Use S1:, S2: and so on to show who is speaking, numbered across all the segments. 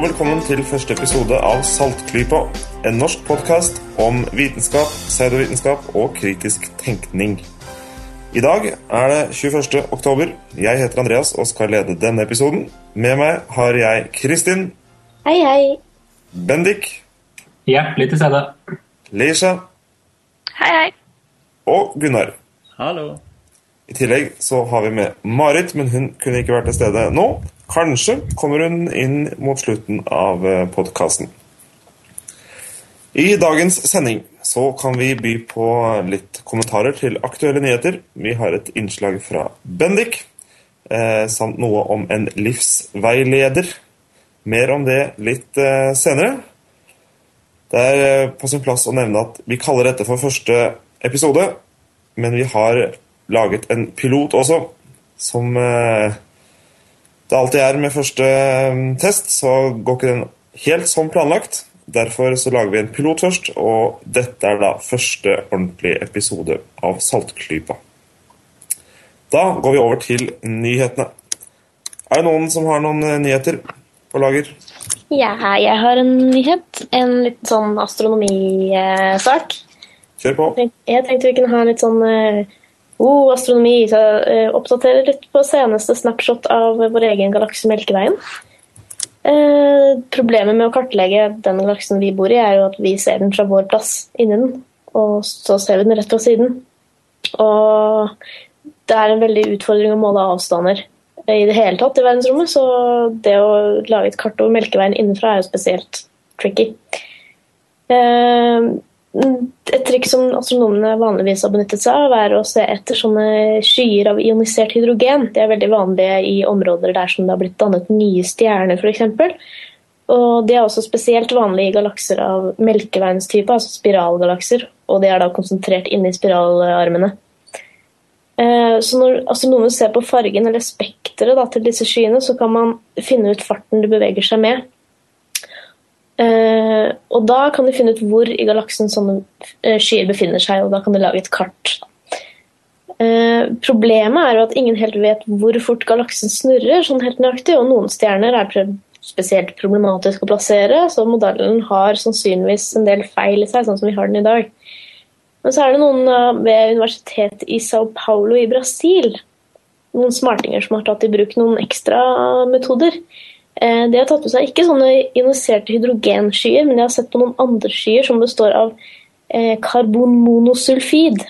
S1: Og velkommen til første episode av Saltklypa. En norsk podkast om vitenskap, pseudovitenskap og kritisk tenkning. I dag er det 21. oktober. Jeg heter Andreas og skal lede denne episoden. Med meg har jeg Kristin.
S2: Hei, hei.
S1: Bendik.
S3: Hjertelig til stede.
S1: Leisha.
S4: Hei, hei.
S1: Og Gunnar.
S5: Hallo.
S1: I tillegg så har vi med Marit, men hun kunne ikke vært til stede nå. Kanskje kommer hun inn mot slutten av podkasten. I dagens sending så kan vi by på litt kommentarer til aktuelle nyheter. Vi har et innslag fra Bendik, eh, samt noe om en livsveileder. Mer om det litt eh, senere. Det er eh, på sin plass å nevne at vi kaller dette for første episode, men vi har laget en pilot også, som eh, det alltid er med første eh, test, så går ikke den helt som planlagt. Derfor så lager vi en pilot først, og dette er da første ordentlige episode av Saltklypa. Da går vi over til nyhetene. Er det noen som har noen eh, nyheter på lager?
S2: Ja, jeg har en nyhet. En litt sånn astronomisak.
S1: Kjør på.
S2: Jeg tenkte vi kunne ha litt sånn eh, oh, astronomi. Så, jeg oppdaterer litt på seneste snapshot av vår egen galakse Melkeveien. Eh, problemet med å kartlegge den galaksen vi bor i, er jo at vi ser den fra vår plass inni den. Og så ser vi den rett fra siden. Og det er en veldig utfordring å måle avstander i det hele tatt i verdensrommet. Så det å lage et kart over Melkeveien innenfra er jo spesielt tricky. Uh, et trikk som astronomene vanligvis har benyttet seg av, er å se etter sånne skyer av ionisert hydrogen. De er veldig vanlige i områder der som det har blitt dannet nye stjerner, f.eks. Og de er også spesielt vanlige i galakser av Melkeveiens type, altså spiralgalakser. Og de er da konsentrert inne i spiralarmene. Så når astronomer ser på fargen eller spekteret til disse skyene, så kan man finne ut farten de beveger seg med. Uh, og da kan de finne ut hvor i galaksen sånne uh, skyer befinner seg, og da kan de lage et kart. Uh, problemet er jo at ingen helt vet hvor fort galaksen snurrer, sånn helt nøyaktig, og noen stjerner er spesielt problematisk å plassere, så modellen har sannsynligvis en del feil i seg, sånn som vi har den i dag. Men så er det noen ved universitetet i Sao Paulo i Brasil, noen smartinger som har tatt i bruk noen ekstra metoder. De har tatt med seg ikke sånne ioniserte hydrogenskyer, men de har sett på noen andre skyer som består av karbonmonosulfid.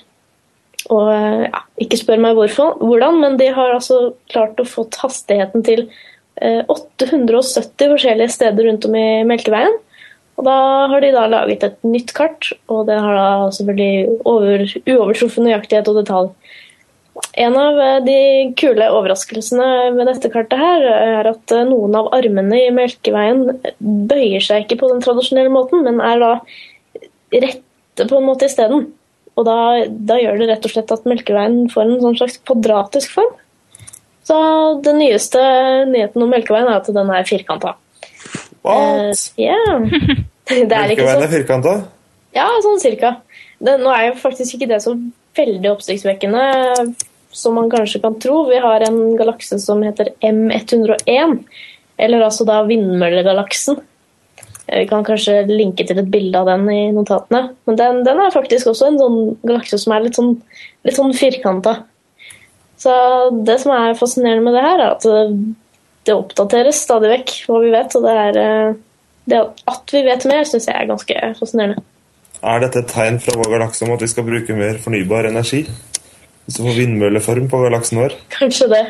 S2: Og ja, Ikke spør meg hvorfor, hvordan, men de har altså klart å få hastigheten til 870 forskjellige steder rundt om i Melkeveien. Og Da har de da laget et nytt kart, og det har da selvfølgelig over, uovertruffen nøyaktighet og detalj. En av de kule overraskelsene med dette kartet her er at noen av armene i Melkeveien bøyer seg ikke på den tradisjonelle måten, men er da rette på en måte isteden. Og da, da, gjør det rett og slett at Melkeveien får en sånn slags kvadratisk form. Så den nyeste nyheten om Melkeveien er at den er firkanta.
S1: What?
S2: Uh, yeah.
S1: Melkeveien er firkanta?
S2: Ja, sånn cirka. Det, nå er jo faktisk ikke det så veldig oppsiktsvekkende som man kanskje kan tro. Vi har en galakse som heter M101, eller altså da vindmøllegalaksen. Vi kan kanskje linke til et bilde av den i notatene. Men den, den er faktisk også en sånn galakse som er litt sånn, litt sånn firkanta. Så det som er fascinerende med det her, er at det, oppdateres stadig vekk hva vi vet. Og det, er, det at vi vet mer, syns jeg er ganske fascinerende.
S1: Er dette et tegn fra vår galakse om at vi skal bruke mer fornybar energi? Hvis vi får vindmølleform på galaksen vår?
S2: Kanskje det.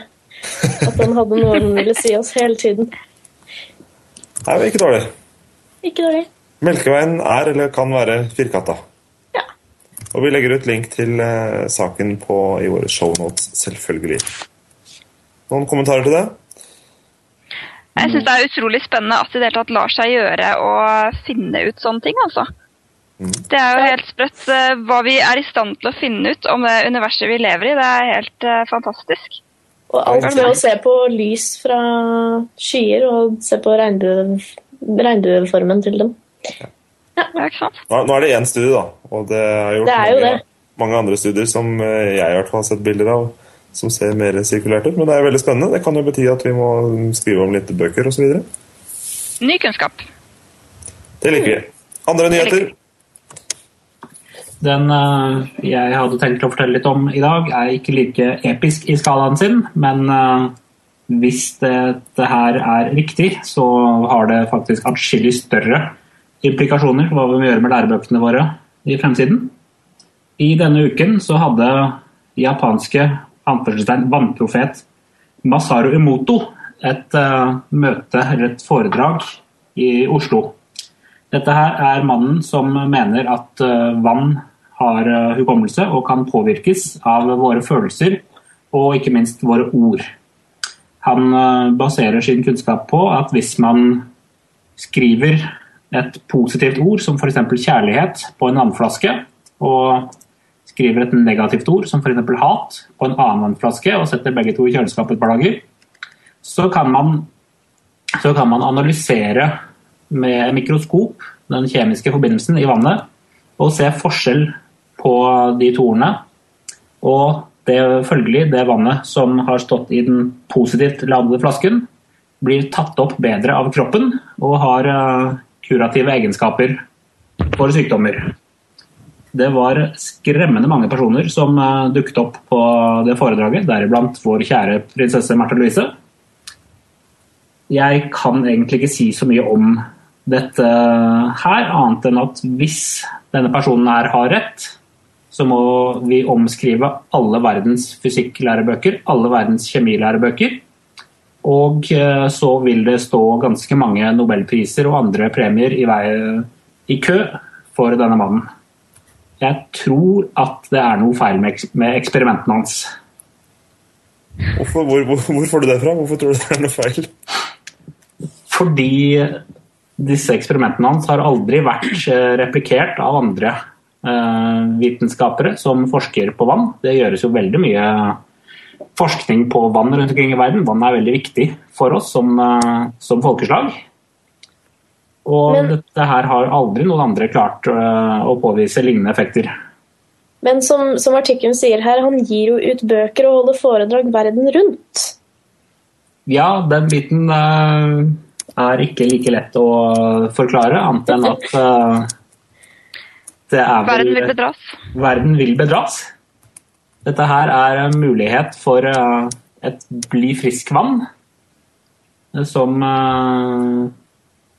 S2: At den hadde noe den ville si oss hele tiden.
S1: Nei, men ikke dårlig.
S2: Ikke dårlig.
S1: Melkeveien er eller kan være firkanta.
S2: Ja.
S1: Og vi legger ut link til uh, saken på, i våre shownotes, selvfølgelig. Noen kommentarer til det?
S4: Jeg syns det er utrolig spennende at det i det hele tatt lar seg gjøre å finne ut sånne ting, altså. Det er jo helt sprøtt hva vi er i stand til å finne ut om det universet vi lever i. Det er helt uh, fantastisk.
S2: Og alt med å se på lys fra skyer og se på regnbue, regnbueformen til dem.
S4: Ja. Ja, ikke sant?
S1: Nå, nå er det én studie, da. Og det er gjort
S2: det er
S1: mange,
S2: det.
S1: mange andre studier som jeg i hvert fall har sett bilder av, som ser mer sirkulert ut. Men det er veldig spennende. Det kan jo bety at vi må skrive om litt bøker osv.
S4: Ny kunnskap.
S1: Det liker vi. Andre nyheter?
S3: Den uh, jeg hadde tenkt å fortelle litt om i dag, er ikke like episk i skalaen sin, men uh, hvis dette her er riktig, så har det faktisk atskillig større implikasjoner for hva vi må gjøre med lærebøkene våre i fremtiden. I denne uken så hadde japanske vannprofet Masaru Emoto et uh, møte eller et foredrag i Oslo. Dette her er mannen som mener at vann har uh, hukommelse og kan påvirkes av våre følelser og ikke minst våre ord. Han baserer sin kunnskap på at hvis man skriver et positivt ord, som f.eks. kjærlighet, på en vannflaske, og skriver et negativt ord, som f.eks. hat, på en annen vannflaske, og setter begge to i kjøleskapet et par dager, så kan man, så kan man analysere med mikroskop den kjemiske forbindelsen i vannet, og se forskjell på de torene. Og det følgelig, det vannet som har stått i den positivt ladede flasken, blir tatt opp bedre av kroppen og har uh, kurative egenskaper for sykdommer. Det var skremmende mange personer som uh, dukket opp på det foredraget, deriblant vår kjære prinsesse Märtha Louise. Jeg kan egentlig ikke si så mye om dette her, annet enn at hvis denne personen her har rett, så må vi omskrive alle verdens fysikklærebøker, alle verdens kjemilærebøker. Og eh, så vil det stå ganske mange nobelpriser og andre premier i, vei, i kø for denne mannen. Jeg tror at det er noe feil med eksperimentene hans.
S1: Hvorfor, hvor, hvor, hvor, får du det fra? Hvorfor tror du det er noe feil?
S3: Fordi disse eksperimentene hans har aldri vært eh, replikert av andre vitenskapere som forsker på vann. Det gjøres jo veldig mye forskning på vann rundt omkring i verden. Vann er veldig viktig for oss som, eh, som folkeslag. Og men, dette her har aldri noen andre klart eh, å påvise lignende effekter.
S2: Men som, som artikkelen sier her, han gir jo ut bøker og holder foredrag verden rundt.
S3: Ja, den biten er ikke like lett å forklare, annet enn at
S4: Vel, verden vil bedras.
S3: Verden vil bedras. Dette her er en mulighet for uh, et bli frisk-vann som, uh,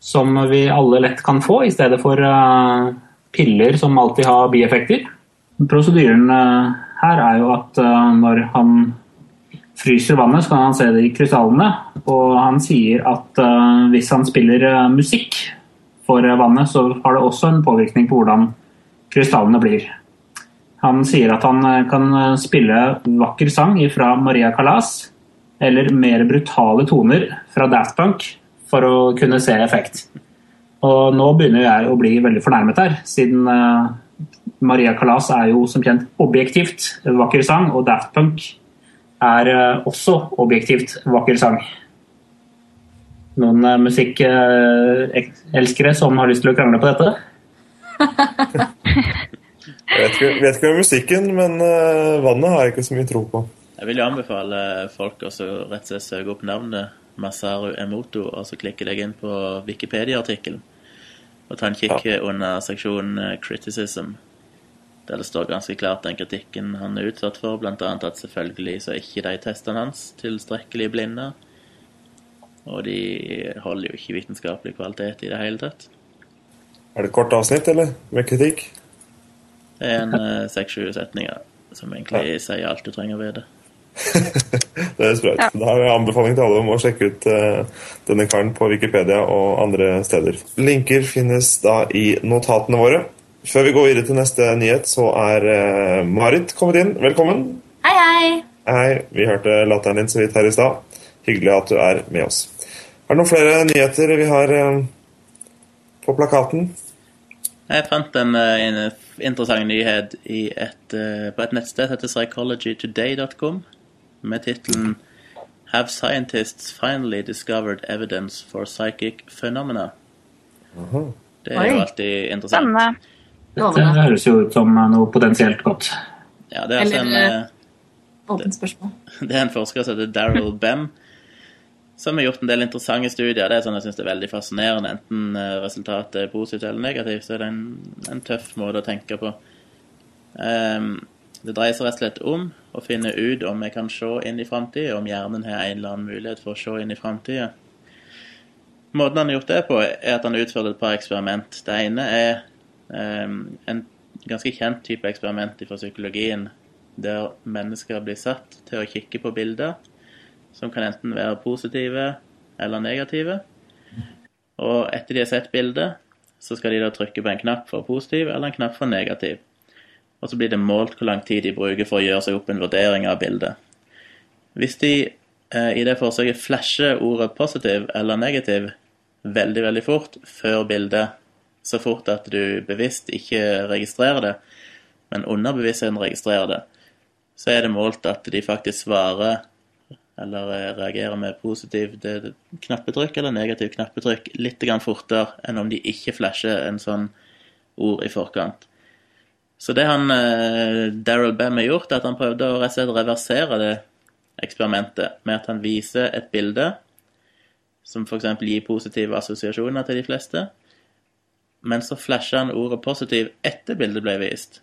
S3: som vi alle lett kan få, i stedet for piller som alltid har bieffekter. Prosedyren her er jo at når han fryser vannet, så kan han se det i krystallene. Og han sier at hvis han spiller musikk for vannet, så har det også en påvirkning på hvordan krystallene blir. Han sier at han eh, kan eh, spille vakker sang fra Maria Callas, eller mer brutale toner fra Daft Punk, for å kunne se effekt. Og nå begynner jeg å bli veldig fornærmet her, siden eh, Maria Callas er jo som kjent objektivt vakker sang, og Daft Punk er også objektivt vakker sang. Noen musikkelskere som har lyst til å krangle på dette?
S1: Vet ikke, vet ikke om musikken, men uh, vannet har jeg ikke så mye tro på.
S5: Jeg vil jo anbefale folk å rett og slett søke opp navnet Masaru Emoto, og så klikke deg inn på Wikipedia-artikkelen. Og ta en kikk ja. under seksjonen eh, 'Criticism', der det står ganske klart den kritikken han er utsatt for, bl.a. at selvfølgelig så er ikke de testene hans tilstrekkelig blinde. Og de holder jo ikke vitenskapelig kvalitet i det hele tatt.
S1: Er det kort avsnitt, eller? Med kritikk?
S5: Det er en eh, seks-sju uh, setninger som egentlig ja. sier alt du trenger å vite.
S1: det er sprøtt. Ja. Da har jeg anbefaling til alle om å sjekke ut uh, denne karen på Wikipedia og andre steder. Linker finnes da i notatene våre. Før vi går videre til neste nyhet, så er uh, Marit kommet inn. Velkommen.
S6: Hei, hei.
S1: Hei, Vi hørte latteren din så vidt her i stad. Hyggelig at du er med oss. Er det noen flere nyheter vi har uh, på plakaten?
S5: Jeg fant en, eh, en interessant nyhet et, eh, på et nettsted som heter psychologytoday.com med tittelen Have scientists finally discovered evidence for psychic phenomena? Det er jo alltid interessant. Spennende.
S3: Det høres jo ut som noe potensielt godt.
S5: Ja, det er altså
S6: en, eh, åpent spørsmål.
S5: Det er en forsker som heter Daryl Bem, Så har vi gjort en del interessante studier. Det er sånn jeg synes det er veldig fascinerende. Enten eh, resultatet er positivt eller negativt, så er det en, en tøff måte å tenke på. Um, det dreier seg rett og slett om å finne ut om vi kan se inn i framtida, om hjernen har en eller annen mulighet for å se inn i framtida. Måten han har gjort det på, er at han utførte et par eksperiment. Det ene er um, en ganske kjent type eksperiment fra psykologien, der mennesker blir satt til å kikke på bilder som kan enten være positive eller negative. Og etter de har sett bildet, så skal de da trykke på en knapp for positiv eller en knapp for negativ. Og så blir det målt hvor lang tid de bruker for å gjøre seg opp en vurdering av bildet. Hvis de eh, i det forsøket flasher ordet positiv eller negativ veldig, veldig fort før bildet, så fort at du bevisst ikke registrerer det, men underbevisstheten registrerer det, så er det målt at de faktisk svarer eller eh, reagerer med positivt knappetrykk eller negativt knappetrykk litt fortere enn om de ikke flasher en sånn ord i forkant. Så det han eh, Daryl Bam har gjort, er at han prøvde å rett og slett reversere det eksperimentet med at han viser et bilde som f.eks. gir positive assosiasjoner til de fleste, men så flasher han ordet positiv etter bildet ble vist.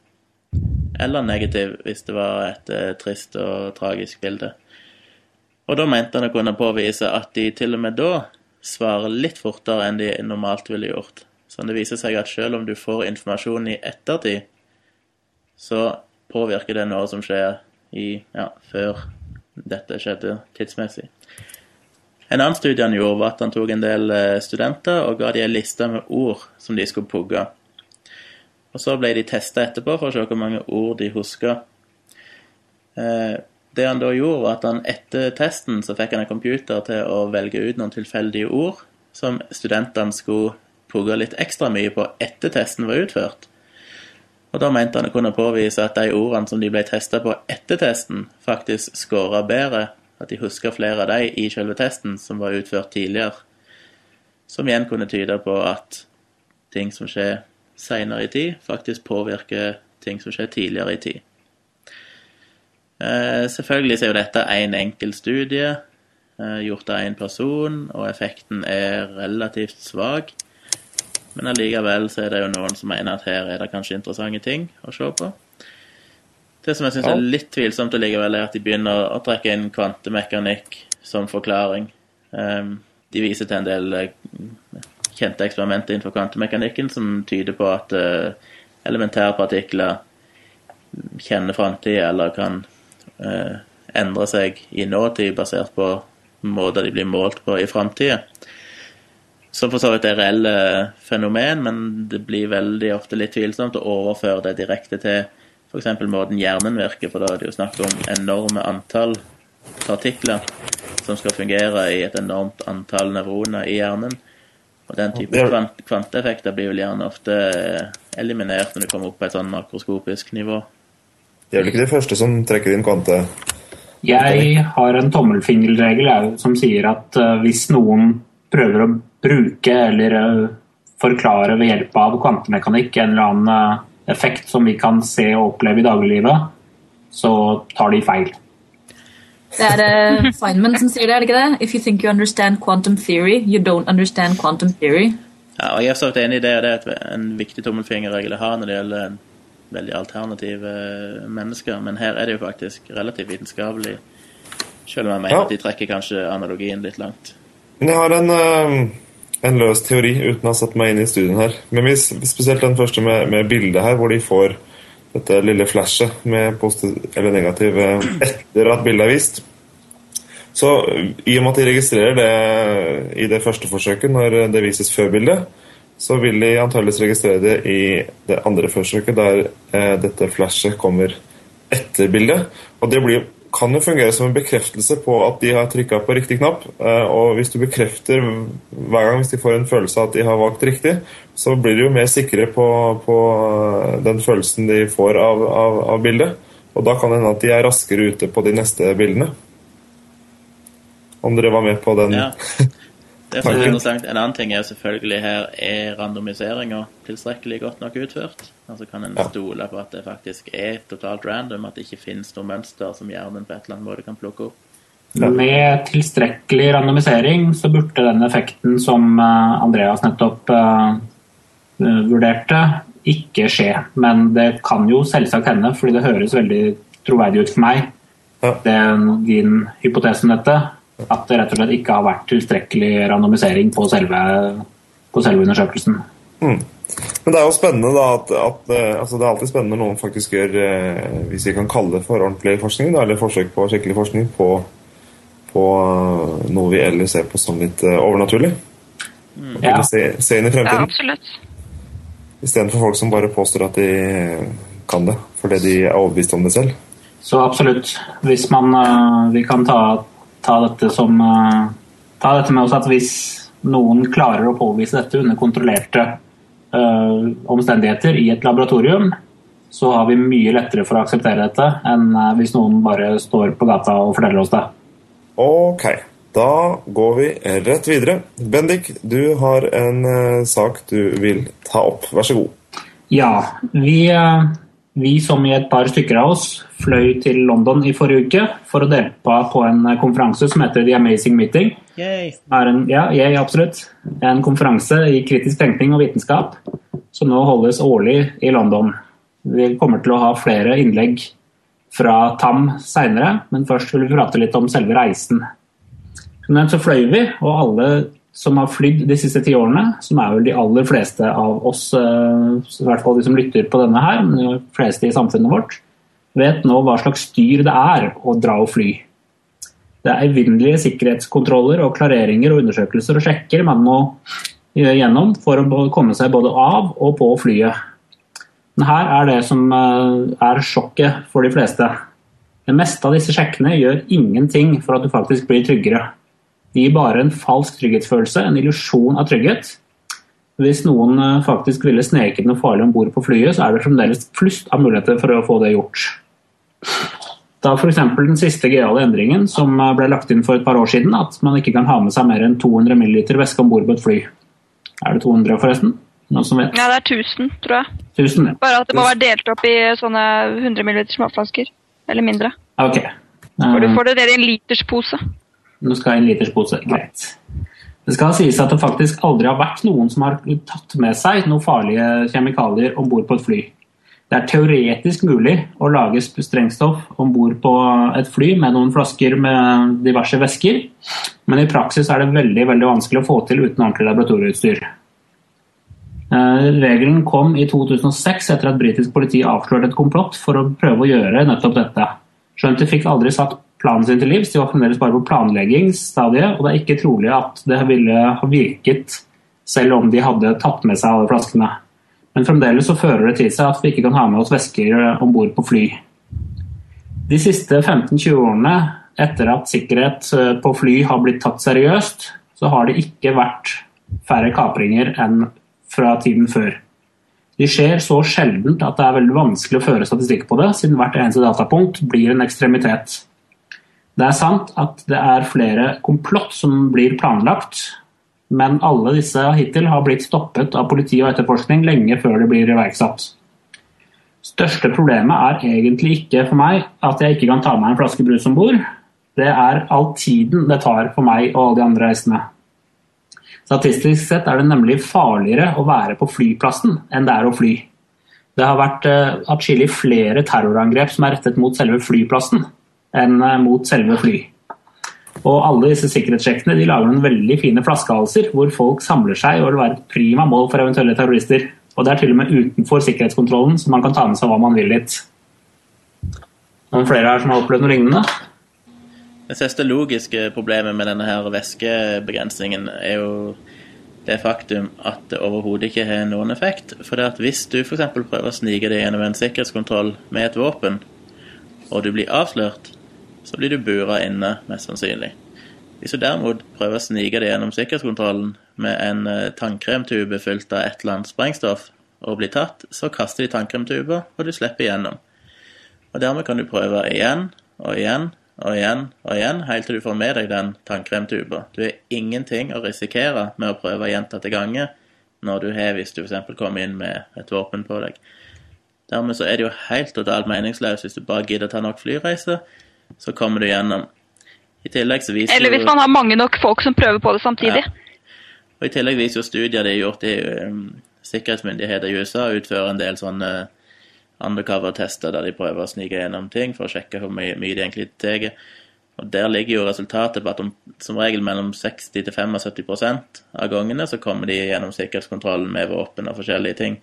S5: Eller negativ hvis det var et eh, trist og tragisk bilde. Og da mente han å kunne påvise at de til og med da svarer litt fortere enn de normalt ville gjort. Så det viser seg at selv om du får informasjon i ettertid, så påvirker det noe som skjer i, ja, før dette skjedde tidsmessig. En annen studie han gjorde, var at han tok en del eh, studenter og ga de en liste med ord som de skulle pugge. Og Så ble de testa etterpå for å se hvor mange ord de huska. Eh, det han da gjorde, var at han etter testen så fikk han en computer til å velge ut noen tilfeldige ord som studentene skulle pugge litt ekstra mye på etter testen var utført. Og Da mente han å kunne påvise at de ordene som de ble testa på etter testen, faktisk scora bedre, at de huska flere av de i selve testen som var utført tidligere. Som igjen kunne tyde på at ting som skjer seinere i tid, faktisk påvirker ting som skjer tidligere i tid. Eh, selvfølgelig er jo dette én en enkel studie, eh, gjort av én person, og effekten er relativt svak. Men allikevel så er det jo noen som mener at her er det kanskje interessante ting å se på. Det som jeg syns er litt tvilsomt allikevel, er at de begynner å trekke inn kvantemekanikk som forklaring. Um, de viser til en del uh, kjente eksperimenter innenfor kvantemekanikken som tyder på at elementære elementærpartikler kjenner framtida eller kan uh, endre seg i nåtid basert på måter de blir målt på i framtida. Som for så vidt er reelle fenomen, men det blir veldig ofte litt tvilsomt å overføre det direkte til f.eks. måten hjernen virker, for da er det jo snakk om enorme antall partikler som skal fungere i et enormt antall nevroner i hjernen. Og den type kvant kvanteeffekter blir vel gjerne ofte eliminert når du kommer opp på et sånn makroskopisk nivå.
S1: De er vel ikke de første som trekker inn kvante?
S3: Jeg har en tommelfingerregel som sier at uh, hvis noen prøver å bruke eller uh, forklare ved hjelp av kvantemekanikk en eller annen uh, effekt som vi kan se og oppleve i dagliglivet, så tar de feil.
S6: Det er uh, Feynman som sier det, er det ikke det? If you think you understand quantum theory, you don't understand quantum theory.
S5: Ja, og jeg er så enig i det, og det er en viktig tommelfingerregel å ha når det gjelder veldig alternative mennesker, men her er det jo faktisk relativt vitenskapelig, selv om jeg mener ja. at de trekker kanskje analogien litt langt.
S1: Men jeg har en, eh, en, løs teori uten å ha satt meg inn i studien her. Men spesielt den første med, med bildet her, hvor de får dette lille flashet med positiv eller negativ eh, etter at bildet er vist. Så i og med at de registrerer det i det første forsøket, når det vises før bildet, så vil de antakeligvis registrere det i det andre forsøket, der eh, dette flashet kommer etter bildet. Og det blir kan jo fungere som en bekreftelse på at de har trykka på riktig knapp. Eh, og hvis du bekrefter hver gang hvis de får en følelse av at de har valgt riktig, så blir de jo mer sikre på, på eh, den følelsen de får av, av, av, bildet. Og da kan det hende at de er raskere ute på de neste bildene. Om dere var med på den ja.
S5: Det er interessant. En annen ting er jo selvfølgelig her er randomiseringa tilstrekkelig godt nok utført. Altså Kan en stole på at det faktisk er totalt random, at det ikke finnes noe mønster som hjernen på et eller annet måte kan plukke opp?
S1: Ja.
S3: Med tilstrekkelig randomisering så burde den effekten som eh, Andreas nettopp eh, eh, vurderte, ikke skje. Men det kan jo selvsagt hende, fordi det høres veldig troverdig ut for meg,
S1: Ja.
S3: er din hypotese om dette, at det rett og slett ikke har vært tilstrekkelig randomisering på selve, på selve undersøkelsen.
S1: Men det er jo spennende da at, at eh, altså Det er alltid spennende når noen faktisk gjør eh, hvis vi kan kalle det for ordentlig forskning, da, eller forsøk på skikkelig forskning på, på eh, noe vi ellers ser på som litt eh, overnaturlig.
S3: Ja.
S1: Eller Se, se inn i
S4: Ja,
S1: fremtiden.
S4: absolutt.
S1: Istedenfor folk som bare påstår at de kan det fordi de er overbevist om det selv.
S3: Så absolutt. Hvis man Vi kan ta, ta dette som øh, Ta dette med oss at hvis noen klarer å påvise dette under kontrollerte uh, omstendigheter i et laboratorium, så har vi mye lettere for å akseptere dette enn øh, hvis noen bare står på gata og forteller oss det.
S1: Ok, da går vi rett videre. Bendik, du har en uh, sak du vil ta opp. Vær så god.
S3: Ja, vi, øh, vi som i et par stykker av oss fløy til London i forrige uke for å delta på en øh, konferanse som heter The Amazing Meeting.
S5: Yay.
S3: en, ja, yay, absolutt. En konferanse i kritisk tenkning og vitenskap som nå holdes årlig i London. Vi kommer til å ha flere innlegg fra TAM seinere, men først vil vi prate litt om selve reisen. Så fløy vi, og alle som har flydd de siste ti årene, som er vel de aller fleste av oss, eh, i hvert fall de som lytter på denne her, men de fleste i samfunnet vårt, vet nå hva slags styr det er å dra og fly. Det er evinnelige sikkerhetskontroller og klareringer og undersøkelser og sjekker man må gjøre gjennom for å komme seg både av og på flyet. Men her er det som eh, er sjokket for de fleste. Det meste av disse sjekkene gjør ingenting for at du faktisk blir tryggere. Gir bare en falsk trygghetsfølelse, en illusjon av trygghet. Hvis noen eh, faktisk ville sneket noe farlig om bord på flyet, så er det fremdeles flust av muligheter for å få det gjort. Da f.eks. den siste gøyale endringen som eh, ble lagt inn for et par år siden, at man ikke kan ha med seg mer enn 200 ml væske om bord på et fly. Er det 200 forresten? Noen som vet?
S4: Ja, det er 1000, tror jeg.
S3: 1000? ja.
S4: Bare at det må være delt opp i sånne 100 ml småflasker. Eller mindre.
S3: Ok.
S4: For du
S3: Eh,
S4: får det der i en literspose.
S3: Nå skal ha en liters pose. Greit. Det skal sies at det faktisk aldri har vært noen som har tatt med seg noen farlige kjemikalier om bord på et fly. Det er teoretisk mulig å lage sp- sprengstoff om bord på et fly med noen flasker med diverse væsker, men i praksis er det veldig veldig vanskelig å få til uten ordentlig laboratorieutstyr. Eh, Regelen kom i 2006 etter at britisk politi avslørte et komplott for å prøve å gjøre nettopp dette. Skjønt de fikk aldri satt planen sin til livs, de var fremdeles bare på planleggingsstadiet, og det er ikke trolig at det ville ha virket selv om de hadde tatt med seg alle flaskene. Men fremdeles så fører det til seg at vi ikke kan ha med oss væsker om bord på fly. De siste 15-20 årene etter at sikkerhet eh, på fly har blitt tatt seriøst, så har det ikke vært færre kapringer enn fra tiden før. De skjer så sjeldent at det er veldig vanskelig å føre statistikk på det, siden hvert eneste datapunkt blir en ekstremitet. Det er sant at det er flere komplott som blir planlagt, men alle disse hittil har blitt stoppet av politi og etterforskning lenge før det blir iverksatt. Største problemet er egentlig ikke for meg at jeg ikke kan ta meg en flaske brus om bord. Det er all tiden det tar for meg og alle de andre reisende. Statistisk sett er det nemlig farligere å være på flyplassen enn det er å fly. Det har vært uh, atskillig flere terrorangrep som er rettet mot selve flyplassen enn eh, mot selve fly. Og alle disse sikkerhetssjekkene de lager noen veldig fine flaskehalser hvor folk samler seg og vil være et prima mål for eventuelle terrorister. Og det er til og med utenfor sikkerhetskontrollen, så man kan ta med seg hva man vil dit. Noen flere her som har opplevd noe lignende?
S5: Det siste logiske problemet med denne her væskebegrensningen er jo det faktum at det overhodet ikke har noen effekt. For det at hvis du f.eks. prøver å snike deg gjennom en sikkerhetskontroll med et våpen, og du blir avslørt, så blir du bura inne, mest sannsynlig. Hvis du derimot prøver å snike deg gjennom sikkerhetskontrollen med en eh, tannkremtube fylt av et eller annet sprengstoff, og blir tatt, så kaster de tannkremtuber, og du slipper igjennom. Og dermed kan du prøve igjen og igjen og igjen og igjen, helt til du får med deg den tannkremtuba. Du har ingenting å risikere med å prøve gjentatte ganger når du har, hvis du f.eks. kommer inn med et våpen på deg. Dermed så er det jo helt totalt meningsløst hvis du bare gidder å ta nok flyreiser, så kommer du gjennom. I tillegg så viser
S4: Eller hvis man har mange nok folk som prøver på det samtidig.
S5: Og I tillegg viser jo studier det er gjort i um, sikkerhetsmyndigheter i USA, utfører en del sånne undercover-tester der de prøver å snike gjennom ting for å sjekke hvor mye, mye de egentlig tar. Og Der ligger jo resultatet på at om, som regel mellom 60-75% av gangene så kommer de gjennom sikkerhetskontrollen med våpen og forskjellige ting.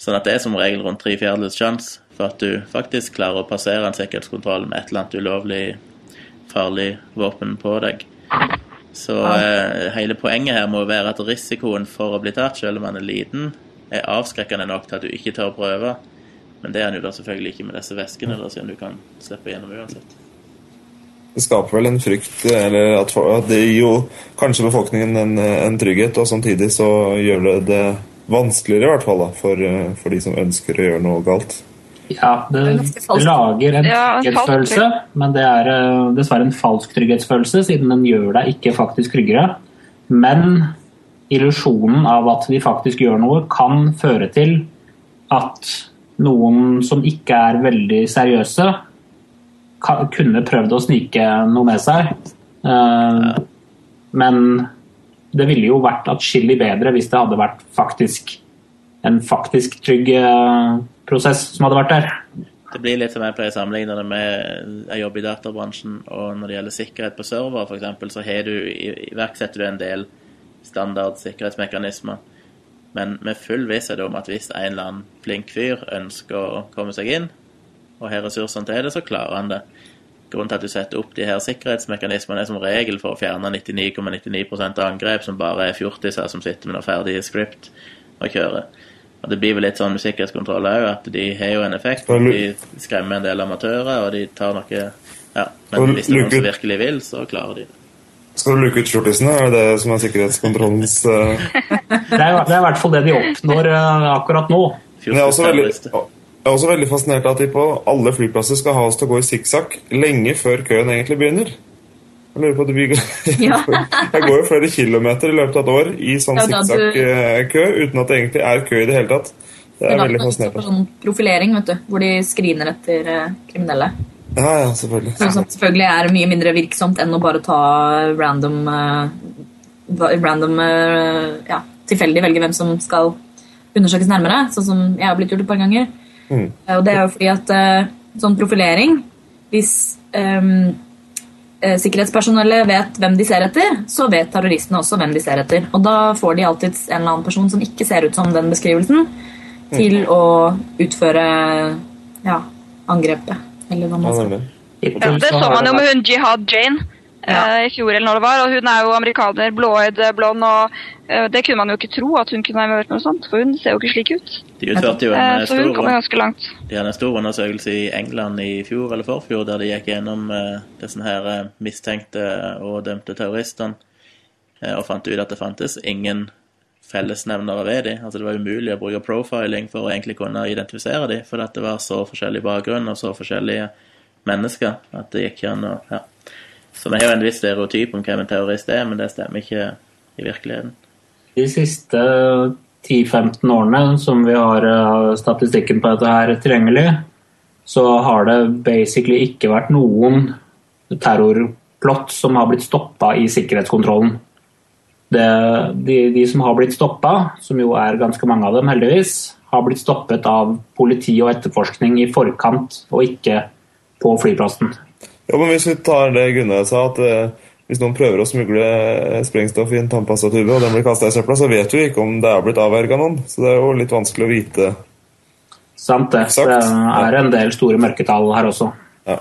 S5: Sånn at det er som regel rundt tre fjerdedels sjanse for at du faktisk klarer å passere en sikkerhetskontroll med et eller annet ulovlig, farlig våpen på deg. Så eh, hele poenget her må være at risikoen for å bli tatt, selv om man er liten, er avskrekkende nok til at du ikke tør å prøve. Men det er han jo da selvfølgelig ikke med disse veskene, da, siden du kan slippe gjennom uansett.
S1: Det skaper vel en frykt, eller at, det gir jo kanskje befolkningen en, en trygghet, og samtidig så gjør det det vanskeligere i hvert fall da, for, eh, for de som ønsker å gjøre noe galt.
S3: Ja, det,
S6: Det er
S3: lager en
S4: Ja,
S3: trygghetsfølelse, men det er eh, dessverre en falsk trygghetsfølelse, siden den gjør deg ikke faktisk tryggere. Men illusjonen av at de faktisk gjør noe, kan føre til at noen som ikke er veldig seriøse, kunne prøvd å snike noe med seg. Eh, Men det ville jo vært atskillig bedre hvis det hadde vært faktisk en faktisk trygg eh, prosess som hadde vært der.
S5: Det blir litt som jeg pleier å sammenligne det med jeg jobber i databransjen, og når det gjelder sikkerhet på server f.eks., så du, iverksetter du en del standard sikkerhetsmekanismer. Men med full visshet om at hvis en eller annen flink fyr ønsker å komme seg inn, og har ressursene til det, så klarer han det. Grunnen til at du setter opp de her sikkerhetsmekanismene, er som regel for å fjerne 99,99% av angrep som bare er fjortiser som sitter med noe ferdig script og kjører. Og Det blir vel litt sånn sikkerhetskontroll òg, at de har jo en effekt.
S1: Ja,
S5: De skremmer en del amatører, og de tar noe Ja, men hvis det er noen som virkelig vil, så klarer de det.
S1: Skal du luke ut skjortisene? Er det det som er sikkerhetskontrollens uh...
S3: Det er, det er i hvert fall det de oppnår uh, akkurat nå.
S1: Men jeg er også veldig, jeg er også veldig fascinert av at de på alle flyplasser skal ha oss til å gå i sikksakk lenge før køen egentlig begynner. Jeg lurer på at
S6: vi.
S1: Jeg går jo flere kilometer i løpet av et år i sånn
S6: er du-
S1: sikksakk-kø uten at det egentlig er kø i det hele tatt. Det
S6: Det
S1: er
S6: er
S1: veldig fascinerende.
S6: sånn profilering, vet du, hvor de screener etter eh, kriminelle.
S1: Ja, ja, selvfølgelig.
S6: Som selvfølgelig er mye mindre virksomt enn å bare ta random eh, Random eh, ja, tilfeldig velge hvem som skal undersøkes nærmere, sånn som jeg har blitt gjort et par ganger.
S1: Mm.
S6: Og det er jo fordi at sånn profilering Hvis eh, sikkerhetspersonellet vet hvem de ser etter, så vet terroristene også hvem de ser etter. Og da får de alltid en eller annen person som ikke ser ut som den beskrivelsen, til å utføre ja, angrepet. Eller hva man skal
S1: det.
S4: Ja, det
S3: så
S4: så man jo med hun Jihad Jane eh, i fjor, eller når det var. Og hun er jo amerikaner, blåøyd, blond, og eh, det kunne man jo ikke tro at hun kunne ha vært noe sånt, for hun ser jo ikke slik ut.
S5: De utførte jo
S4: Eh,
S5: en
S4: så hun kommer ganske langt.
S5: De hadde en stor undersøkelse i England i fjor eller forfjor, der de gikk gjennom eh, disse her eh, mistenkte og dømte terroristene, eh, og fant ut at det fantes ingen fellesnevnere ved dem. Altså det var umulig å bruke profiling for å egentlig kunne identifisere dem, for det var så forskjellig bakgrunn og så forskjellige mennesker at det gikk an å ja. Så vi har jo en viss stereotyp om hvem en terrorist er, men det stemmer ikke i virkeligheten.
S3: De siste 10-15 årene som vi har eh, statistikken på dette her tilgjengelig, så har det basically ikke vært noen terrorplott som har blitt stoppa i sikkerhetskontrollen. Det, de, de som har blitt stoppa, som jo er ganske mange av dem heldigvis, har blitt stoppet av politi og etterforskning i forkant, og ikke på flyplassen.
S1: Ja, men Hvis vi tar det Gunnar sa, at eh, hvis noen prøver å smugle eh, sprengstoff i en tannpastatube, og den blir kasta i søpla, så vet vi ikke om det er blitt avverga noen. Så det er jo litt vanskelig å vite.
S3: Sant det.
S1: Sagt.
S3: Det er en del store mørketall her også.
S1: Ja.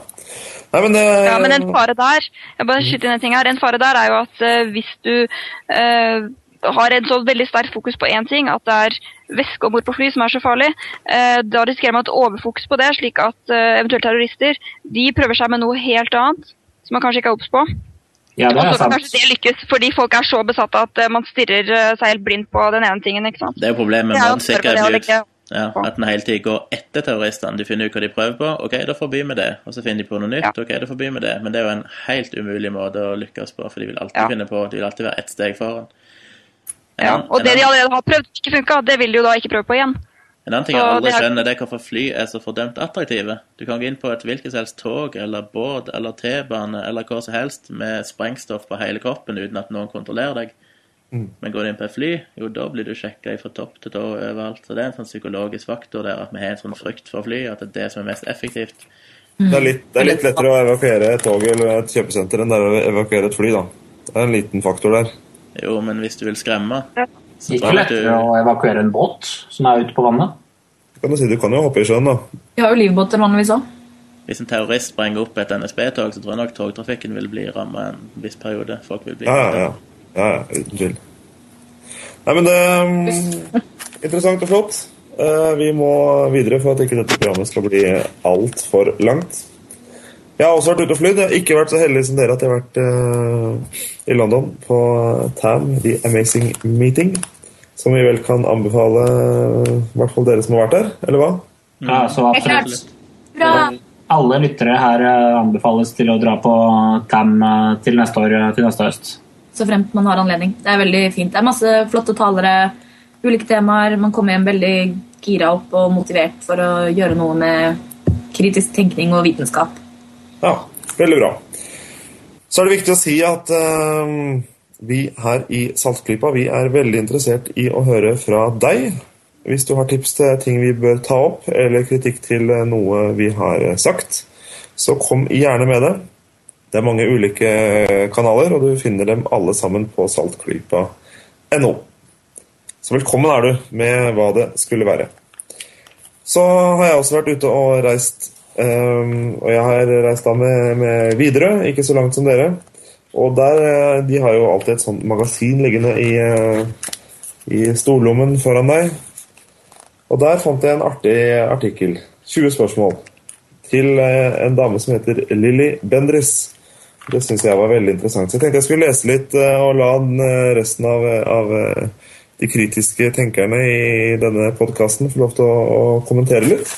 S1: Nei, men, det,
S4: Ja, men en fare der jeg bare skyter inn en ting her, en fare der er jo at eh, hvis du eh, har en så veldig sterk fokus på én ting, at det er væske om bord på fly som er så farlig, eh, da risikerer man et overfokus på det, slik at eh, eventuelt terrorister de prøver seg med noe helt annet som man kanskje ikke er obs på.
S3: Ja, det
S4: Og
S3: er
S4: så kan
S3: sant.
S4: kanskje det lykkes fordi folk er så besatt at eh, man stirrer seg helt blind på den ene tingen. ikke sant?
S5: Det er problemet med
S4: det å
S5: sikkerhet ut. Ja, at en hele tiden går etter terroristene. De finner ut hva de prøver på. Ok, da forbyr vi det. Og så finner de på noe nytt.
S4: Ja.
S5: Ok, da forbyr vi det. Men det er jo en helt umulig måte å lykkes på, for de vil alltid
S4: Ja.
S5: finne på De vil alltid være ett steg foran.
S4: Ja. Og det de allerede har prøvd ikke funka, det vil de jo da ikke prøve på igjen.
S5: En annen ting jeg aldri
S4: er-
S5: skjønner, det er hvorfor fly er så fordømt attraktive. Du kan gå inn på et hvilket som helst tog eller båt eller T-bane eller hva som helst med sprengstoff på hele kroppen uten at noen kontrollerer deg. Men går du inn på et fly, jo da blir du sjekka fra topp til tå overalt. Så det er en sånn psykologisk faktor der at vi har en sånn frykt for fly, at det er det som er mest effektivt.
S1: Det er, litt, det er litt lettere å evakuere et tog eller et kjøpesenter enn det er å evakuere et fly. da. Det er en liten faktor der.
S5: Jo, men hvis du vil skremme, så
S3: Ikke lettere
S5: du
S3: å evakuere en båt som er ute på vannet.
S1: Kan du, si, du kan jo hoppe i sjøen, da.
S6: Vi har jo livbåter vanligvis òg.
S5: Hvis en terrorist sprenger opp et NSB-tog, så tror jeg nok togtrafikken vil bli ramma en viss periode. Folk vil bli
S1: Ja, ja, ja. ja, ja uten tvil. Nei, men det er interessant og flott. Eh, Vi må videre for at ikke dette programmet skal bli altfor langt. Jeg har også vært ute og flydd. Jeg har ikke vært så heldig som dere at jeg har vært uh, i London på TAM, The Amazing Meeting. Som vi vel kan anbefale, i hvert fall dere som har vært der, eller hva?
S3: Ja, så absolutt.
S6: Bra!
S3: Alle lyttere her eh, anbefales til å dra på TAM eh, til neste år, eh, til neste høst.
S6: Så fremt man har anledning. Det er veldig fint. Det er masse flotte talere, ulike temaer. Man kommer hjem veldig gira opp og motivert for å gjøre noe med kritisk tenkning og vitenskap.
S1: Ja, veldig bra. Så er det viktig å si at uh, vi her i Saltklypa vi er veldig interessert i å høre fra deg. Hvis du har tips til ting vi bør ta opp, eller kritikk til eh, noe vi har eh, sagt, så kom gjerne med det. Det er mange ulike kanaler, og du finner dem alle sammen på saltklypa.no. Så velkommen er du med hva det skulle være. Så har jeg også vært ute og reist ehm, Og jeg har reist da med, med Widerøe, ikke så langt som dere. Og der, eh, De har jo alltid et sånt magasin liggende i, eh, i stollommen foran deg. Og der fant jeg en artig artikkel. 20 spørsmål. Til eh, en dame som heter Lilly Bendris. Det syns jeg var veldig interessant. Så jeg tenkte jeg skulle lese litt og la den, resten av, av de kritiske tenkerne i denne podkasten få lov til å, å kommentere litt.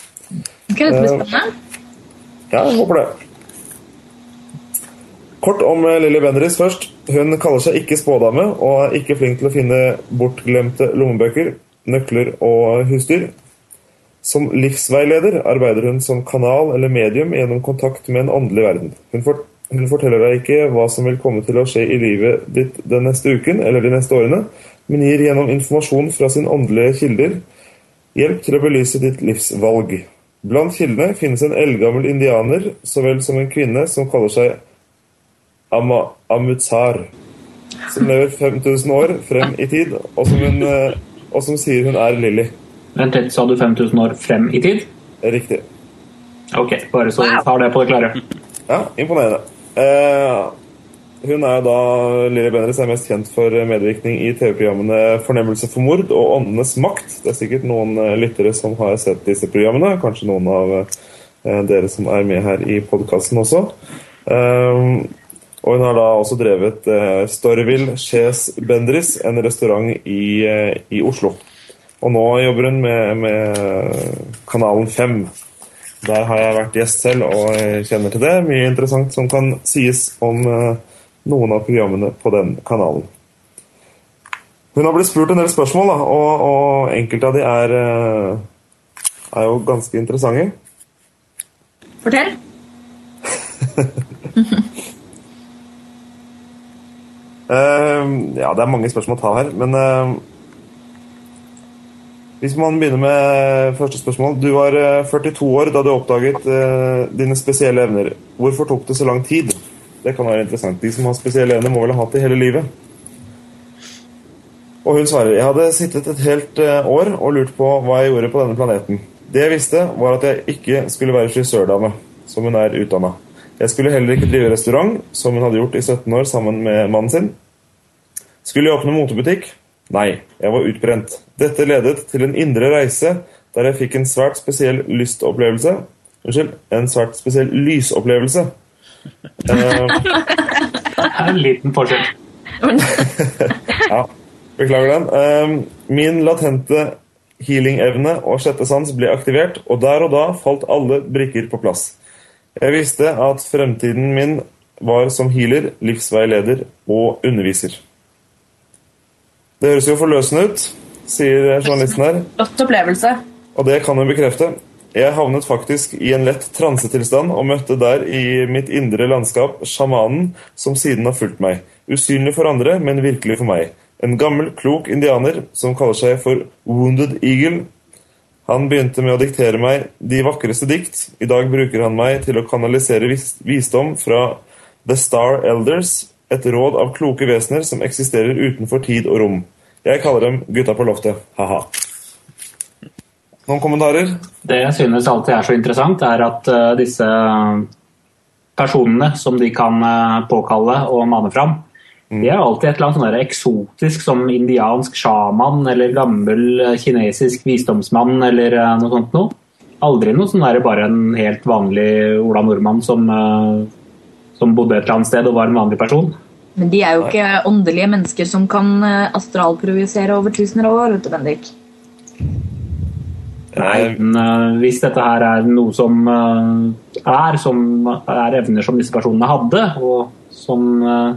S6: Okay, dette blir spennende.
S1: Ja, jeg håper det. Kort om eh, Lilly Bendriss først. Hun kaller seg ikke spådame og er ikke flink til å finne bortglemte lommebøker, nøkler og husdyr. Som livsveileder arbeider hun som kanal eller medium gjennom kontakt med en åndelig verden. Hun, fort hun forteller deg ikke hva som vil komme til å skje i livet ditt den neste uken eller de neste årene, men gir gjennom informasjon fra sine åndelige kilder hjelp til å belyse ditt livsvalg. Blant kildene finnes en eldgammel indianer så vel som en kvinne som kaller seg Ama Amutsar, som lever 5000 år frem i tid, og som, hun, eh, og som sier hun er Lilly.
S3: Vent litt, sa du 5000 år frem i tid?
S1: Riktig.
S3: Ok, bare så vi har det på det klare.
S1: Ja, imponerende. Eh, hun er da Lilly Bendriss er mest kjent for medvirkning i TV-programmene 'Fornemmelse for mord' og 'Åndenes makt'. Det er sikkert noen eh, lyttere som har sett disse programmene. Kanskje noen av eh, dere som er med her i podkasten også. Eh, og hun har da også drevet Storyville Chez Bendriss, en restaurant i, i Oslo. Og nå jobber hun med, med Kanalen 5. Der har jeg vært gjest selv og kjenner til det. Mye interessant som kan sies om eh, noen av programmene på den kanalen. Hun har blitt spurt en del spørsmål, da, og, og enkelte av de er, eh, er jo ganske interessante.
S6: Fortell.
S1: uh, ja, det er mange spørsmål å ta her, men uh, hvis man begynner med første spørsmål. Du var eh, 42 år da du oppdaget uh, dine spesielle evner. Hvorfor tok det så lang tid? Det kan være interessant. De som har spesielle evner, må vel ha hatt det hele livet. Og hun svarer jeg hadde sittet et helt eh, år og lurt på hva jeg gjorde på denne planeten. Det jeg visste, var at jeg ikke skulle være frisørdame, som hun er utdanna. Jeg skulle heller ikke drive restaurant, som hun hadde gjort i 17 år sammen med mannen sin. Skulle jeg åpne motebutikk? Nei, jeg var utbrent. Dette ledet til en indre reise der jeg fikk en svært spesiell lystopplevelse. Unnskyld, en svært spesiell lysopplevelse. Eh,
S3: Det er en liten forskjell.
S1: ja, beklager den. Eh, min latente healing-evne og sjette sans ble aktivert, og der og da falt alle brikker på plass. Jeg visste at fremtiden min var som healer, livsveileder og underviser. Det høres jo forløsende ut, sier journalisten her.
S6: Flott opplevelse.
S1: Og det kan hun bekrefte. Jeg havnet faktisk i en lett transetilstand og møtte der i mitt indre landskap sjamanen som siden har fulgt meg. Usynlig for andre, men virkelig for meg. En gammel, klok indianer som kaller seg for Wounded Eagle. Han begynte med å diktere meg de vakreste dikt. I dag bruker han meg til å kanalisere vis visdom fra The Star Elders, et råd av kloke vesener som eksisterer utenfor tid og rom. Jeg kaller dem Gutta på loftet. Ha-ha. Noen kommentarer?
S3: Det jeg synes alltid er så interessant, er at uh, disse personene som de kan uh, påkalle og mane fram, de er alltid et eller annet sånn eksotisk som indiansk sjaman eller gammel uh, kinesisk visdomsmann eller noe sånt noe. Aldri noe sånn der bare en helt vanlig Ola Nordmann som, som bodde et eller annet sted og var en vanlig person.
S6: Men de er jo ikke åndelige mennesker som kan astralprovisere over tusener av år, vet du, Bendik.
S3: Nei, men uh, hvis dette her er noe som uh, er som er evner som disse personene hadde, og som uh,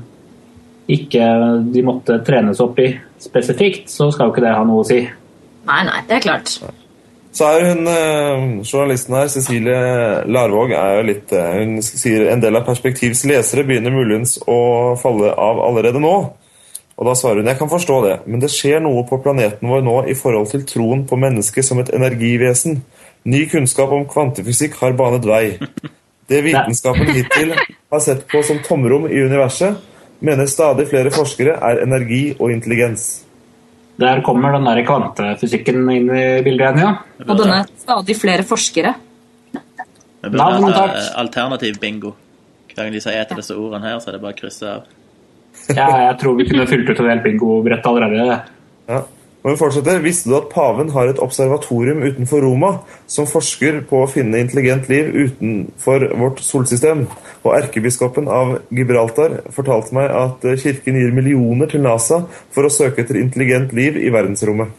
S3: ikke de måtte trenes opp i spesifikt, så skal jo ikke det ha noe å si.
S6: Nei, nei, det er klart.
S1: Så er hun journalisten her, Cecilie Larvåg, er jo litt Hun sier en del av Perspektivs lesere begynner muligens å falle av allerede nå. Og da svarer hun jeg kan forstå det, men det skjer noe på planeten vår nå i forhold til troen på mennesket som et energivesen. Ny kunnskap om kvantefysikk har banet vei. Det vitenskapen hittil har sett på som tomrom i universet, mener stadig flere forskere er energi og intelligens.
S3: Der kommer den der kvantefysikken inn i bildet igjen, ja.
S6: Og denne stadig flere forskere.
S5: Navn, takk. alternativ bingo. Hver gang de sier et av disse ordene her, så er det bare å krysse av.
S3: Ja, jeg tror vi kunne fylt ut en helt bingobrett allerede.
S1: Ja. Og vi fortsetter. Visste du at paven har et observatorium utenfor Roma som forsker på å finne intelligent liv utenfor vårt solsystem? Og erkebiskopen av Gibraltar fortalte meg at kirken gir millioner til NASA for å søke etter intelligent liv i verdensrommet.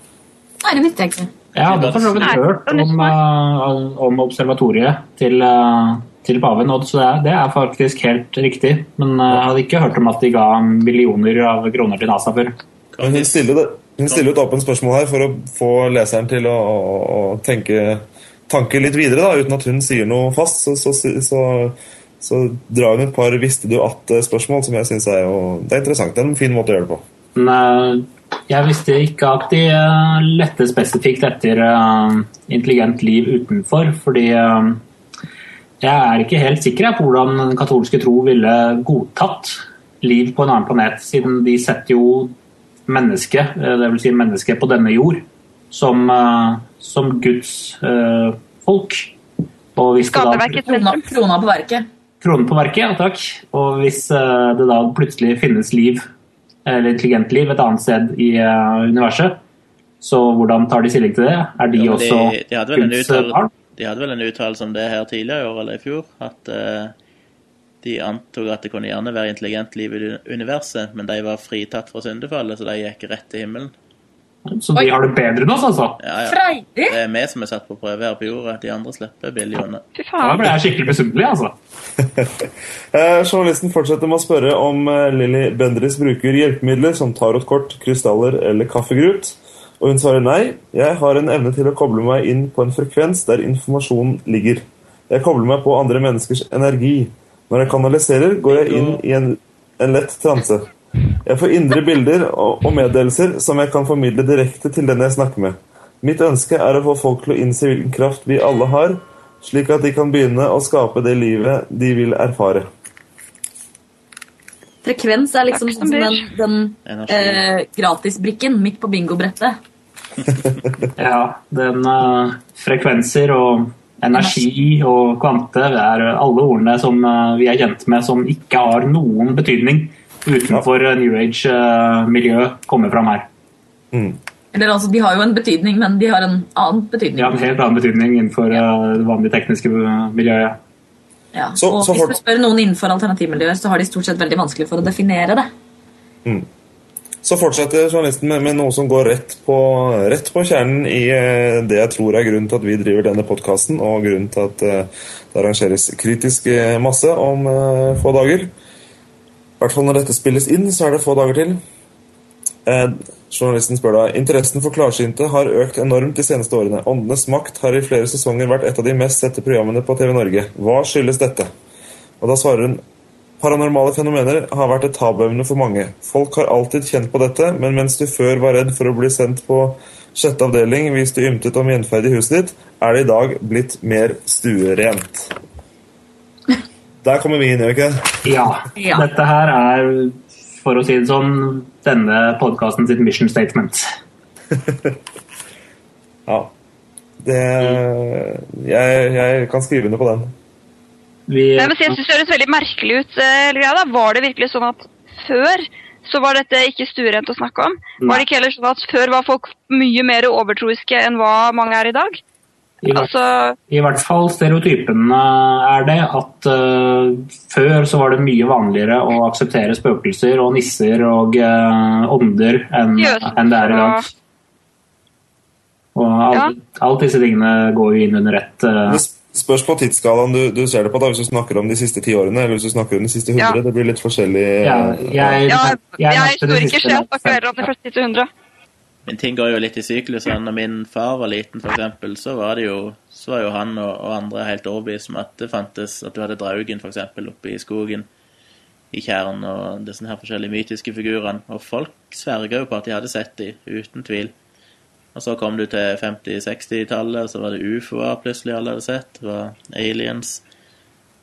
S6: Nei, det visste jeg ikke.
S3: Jeg hadde for så vidt hørt om, uh, om observatoriet til uh, til paven. Og så det er faktisk helt riktig. Men eh, jeg hadde ikke hørt om at de ga millioner av kroner til NASA før.
S1: Hun stiller, det, hun stiller et åpent spørsmål her for å få leseren til å, å tenke, tanke litt videre, da, uten at hun sier noe fast. Så, så, så, så drar hun et par 'visste du at'-spørsmål, som jeg syns er, er, interessant. Det er en fin måte å gjøre det på.
S3: Men, jeg visste ikke at de lette spesifikt etter intelligent liv utenfor, fordi jeg er ikke helt sikker på hvordan den katolske tro ville godtatt liv på en annen planet, siden de setter jo mennesket, eh, dvs. Si mennesket på denne jord, som, eh, som Guds uh, folk.
S4: Og hvis Skaperverket.
S6: Krona på verket.
S3: Kronen på verket, ja takk. Og hvis uh, det da plutselig finnes liv, eller intelligent liv, et annet sted i uh, universet, så hvordan tar de stilling til det? Er de, ja, også
S5: de, Guds barn? De hadde vel en uttalelse om det her tidligere i år eller i fjor. At uh, de antok at det kunne gjerne være intelligent liv i universet, men de var fritatt fra syndefallet, så de gikk rett til himmelen.
S3: Så de har det bedre enn oss, altså?
S5: Ja, ja. Det er vi som er satt på prøve her på jorda. De andre slipper billig unna.
S3: Da ble jeg skikkelig misunnelig, altså.
S1: Eh, journalisten fortsetter med å spørre om eh, Lilly Bendriss bruker hjelpemidler som tarotkort, krystaller eller kaffegrut. Og hun svarer nei, jeg har en evne til å koble meg inn på en frekvens der informasjonen ligger. Jeg kobler meg på andre menneskers energi. Når jeg kanaliserer, går jeg inn i en, en lett transe. Jeg får indre bilder og, og meddelelser som jeg kan formidle direkte til den jeg snakker med. Mitt ønske er å få folk til å innse hvilken kraft vi alle har, slik at de kan begynne å skape det livet de vil erfare.
S6: Frekvens er liksom sånn som den, den eh, gratisbrikken midt på bingobrettet.
S3: ja, den uh, frekvenser og energi og kvante er alle ordene som uh, vi er kjent med som ikke har noen betydning utenfor uh, New Age-miljø, kommer fram her.
S6: Mm. Eller altså, De har jo en betydning, men de har en annen betydning.
S3: Ja, en helt annen betydning innenfor det vanlige tekniske miljøet.
S6: Ja. Så, og så hvis du spør noen innenfor alternativmiljøet, så har de stort sett veldig vanskelig for å definere det.
S1: Mm. Så fortsetter journalisten med, med, noe som går rett på, rett på, kjernen i eh, det jeg tror er grunnen til at vi driver denne podkasten, og grunnen til at uh, det arrangeres kritisk eh, masse om få dager. I hvert fall når dette spilles inn, så er det få dager til. Journalisten spør da Interessen for klarsynte har økt enormt de seneste årene. Åndenes makt har i flere sesonger vært et av de mest sette programmene på TV Norge. Hva skyldes dette? Og da svarer hun Paranormale fenomener har vært et tabuemne for mange. Folk har alltid kjent på dette, men mens du før var redd for å bli sendt på sjette avdeling hvis du ymtet om gjenferd i huset ditt, er det i dag blitt mer stuerent. Der kommer vi inn, gjør vi ikke?
S3: Ja.
S6: Ja.
S3: Dette her er, for å si det sånn, denne podkasten sitt mission statement.
S1: Ja. Det jeg, jeg kan skrive under på den.
S3: Vi,
S4: Nei, men Jeg synes det høres veldig merkelig ut. eh, da. Var det virkelig sånn at før så var dette ikke stuerent å snakke om? Var det ikke heller sånn at før var folk mye mer overtroiske enn hva mange er i dag?
S3: I, hvert,
S4: Altså,
S3: I hvert fall stereotypen eh, er det at uh, før så var det mye vanligere å akseptere spøkelser og nisser og uh, ånder enn en det er i dag. Og alt,
S4: Ja.
S3: alt disse tingene går jo inn under ett. Uh,
S1: Det spørs på tidsskalaen du, du ser det på, da, hvis du snakker om de siste ti årene eller hvis du snakker om de siste hundre.
S4: Ja.
S1: Det blir litt forskjellig.
S3: ja, jeg,
S4: jeg, jeg jeg,
S3: jeg, jeg,
S4: jeg,
S3: jeg,
S4: så jeg heller om de første hundre. 100.
S5: Men ting går jo litt i sykluser. Når min far var liten, for eksempel, så var det jo, så var jo han og, og andre helt overbevist om at det fantes At du hadde Draugen, for eksempel, oppe i skogen i Tjern, og disse her forskjellige mytiske figurene. Og folk sverga jo på at de hadde sett de, uten tvil. Og så kom du til 50-60-tallet, og så var det ufoer plutselig alle hadde sett. Det var aliens.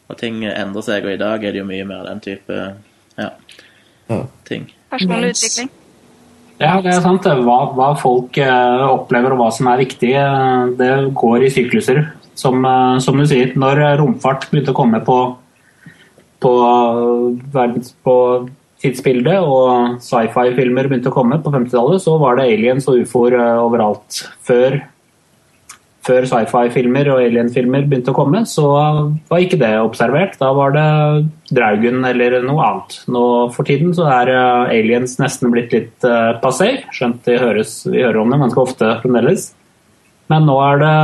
S5: Og ting endrer seg, og i dag er det jo mye mer den type ja,
S1: Ja.
S5: ting.
S4: Personlig utvikling.
S3: Ja, det er sant. Hva, hva folk eh, opplever og hva som er viktig, eh, det går i sykluser. Som, eh, som du sier, når romfart begynte å komme på, på, verdens, på tidsbildet, og sci-fi-filmer begynte å komme på 50-tallet, så var det aliens og ufoer overalt. Før, før sci-fi-filmer og alien-filmer begynte å komme, så var ikke det observert. Da var det Draugen eller noe annet. Nå for tiden så er eh, aliens nesten blitt litt uh, passé, skjønt de høres, vi hører om det ganske ofte fremdeles. Men nå er det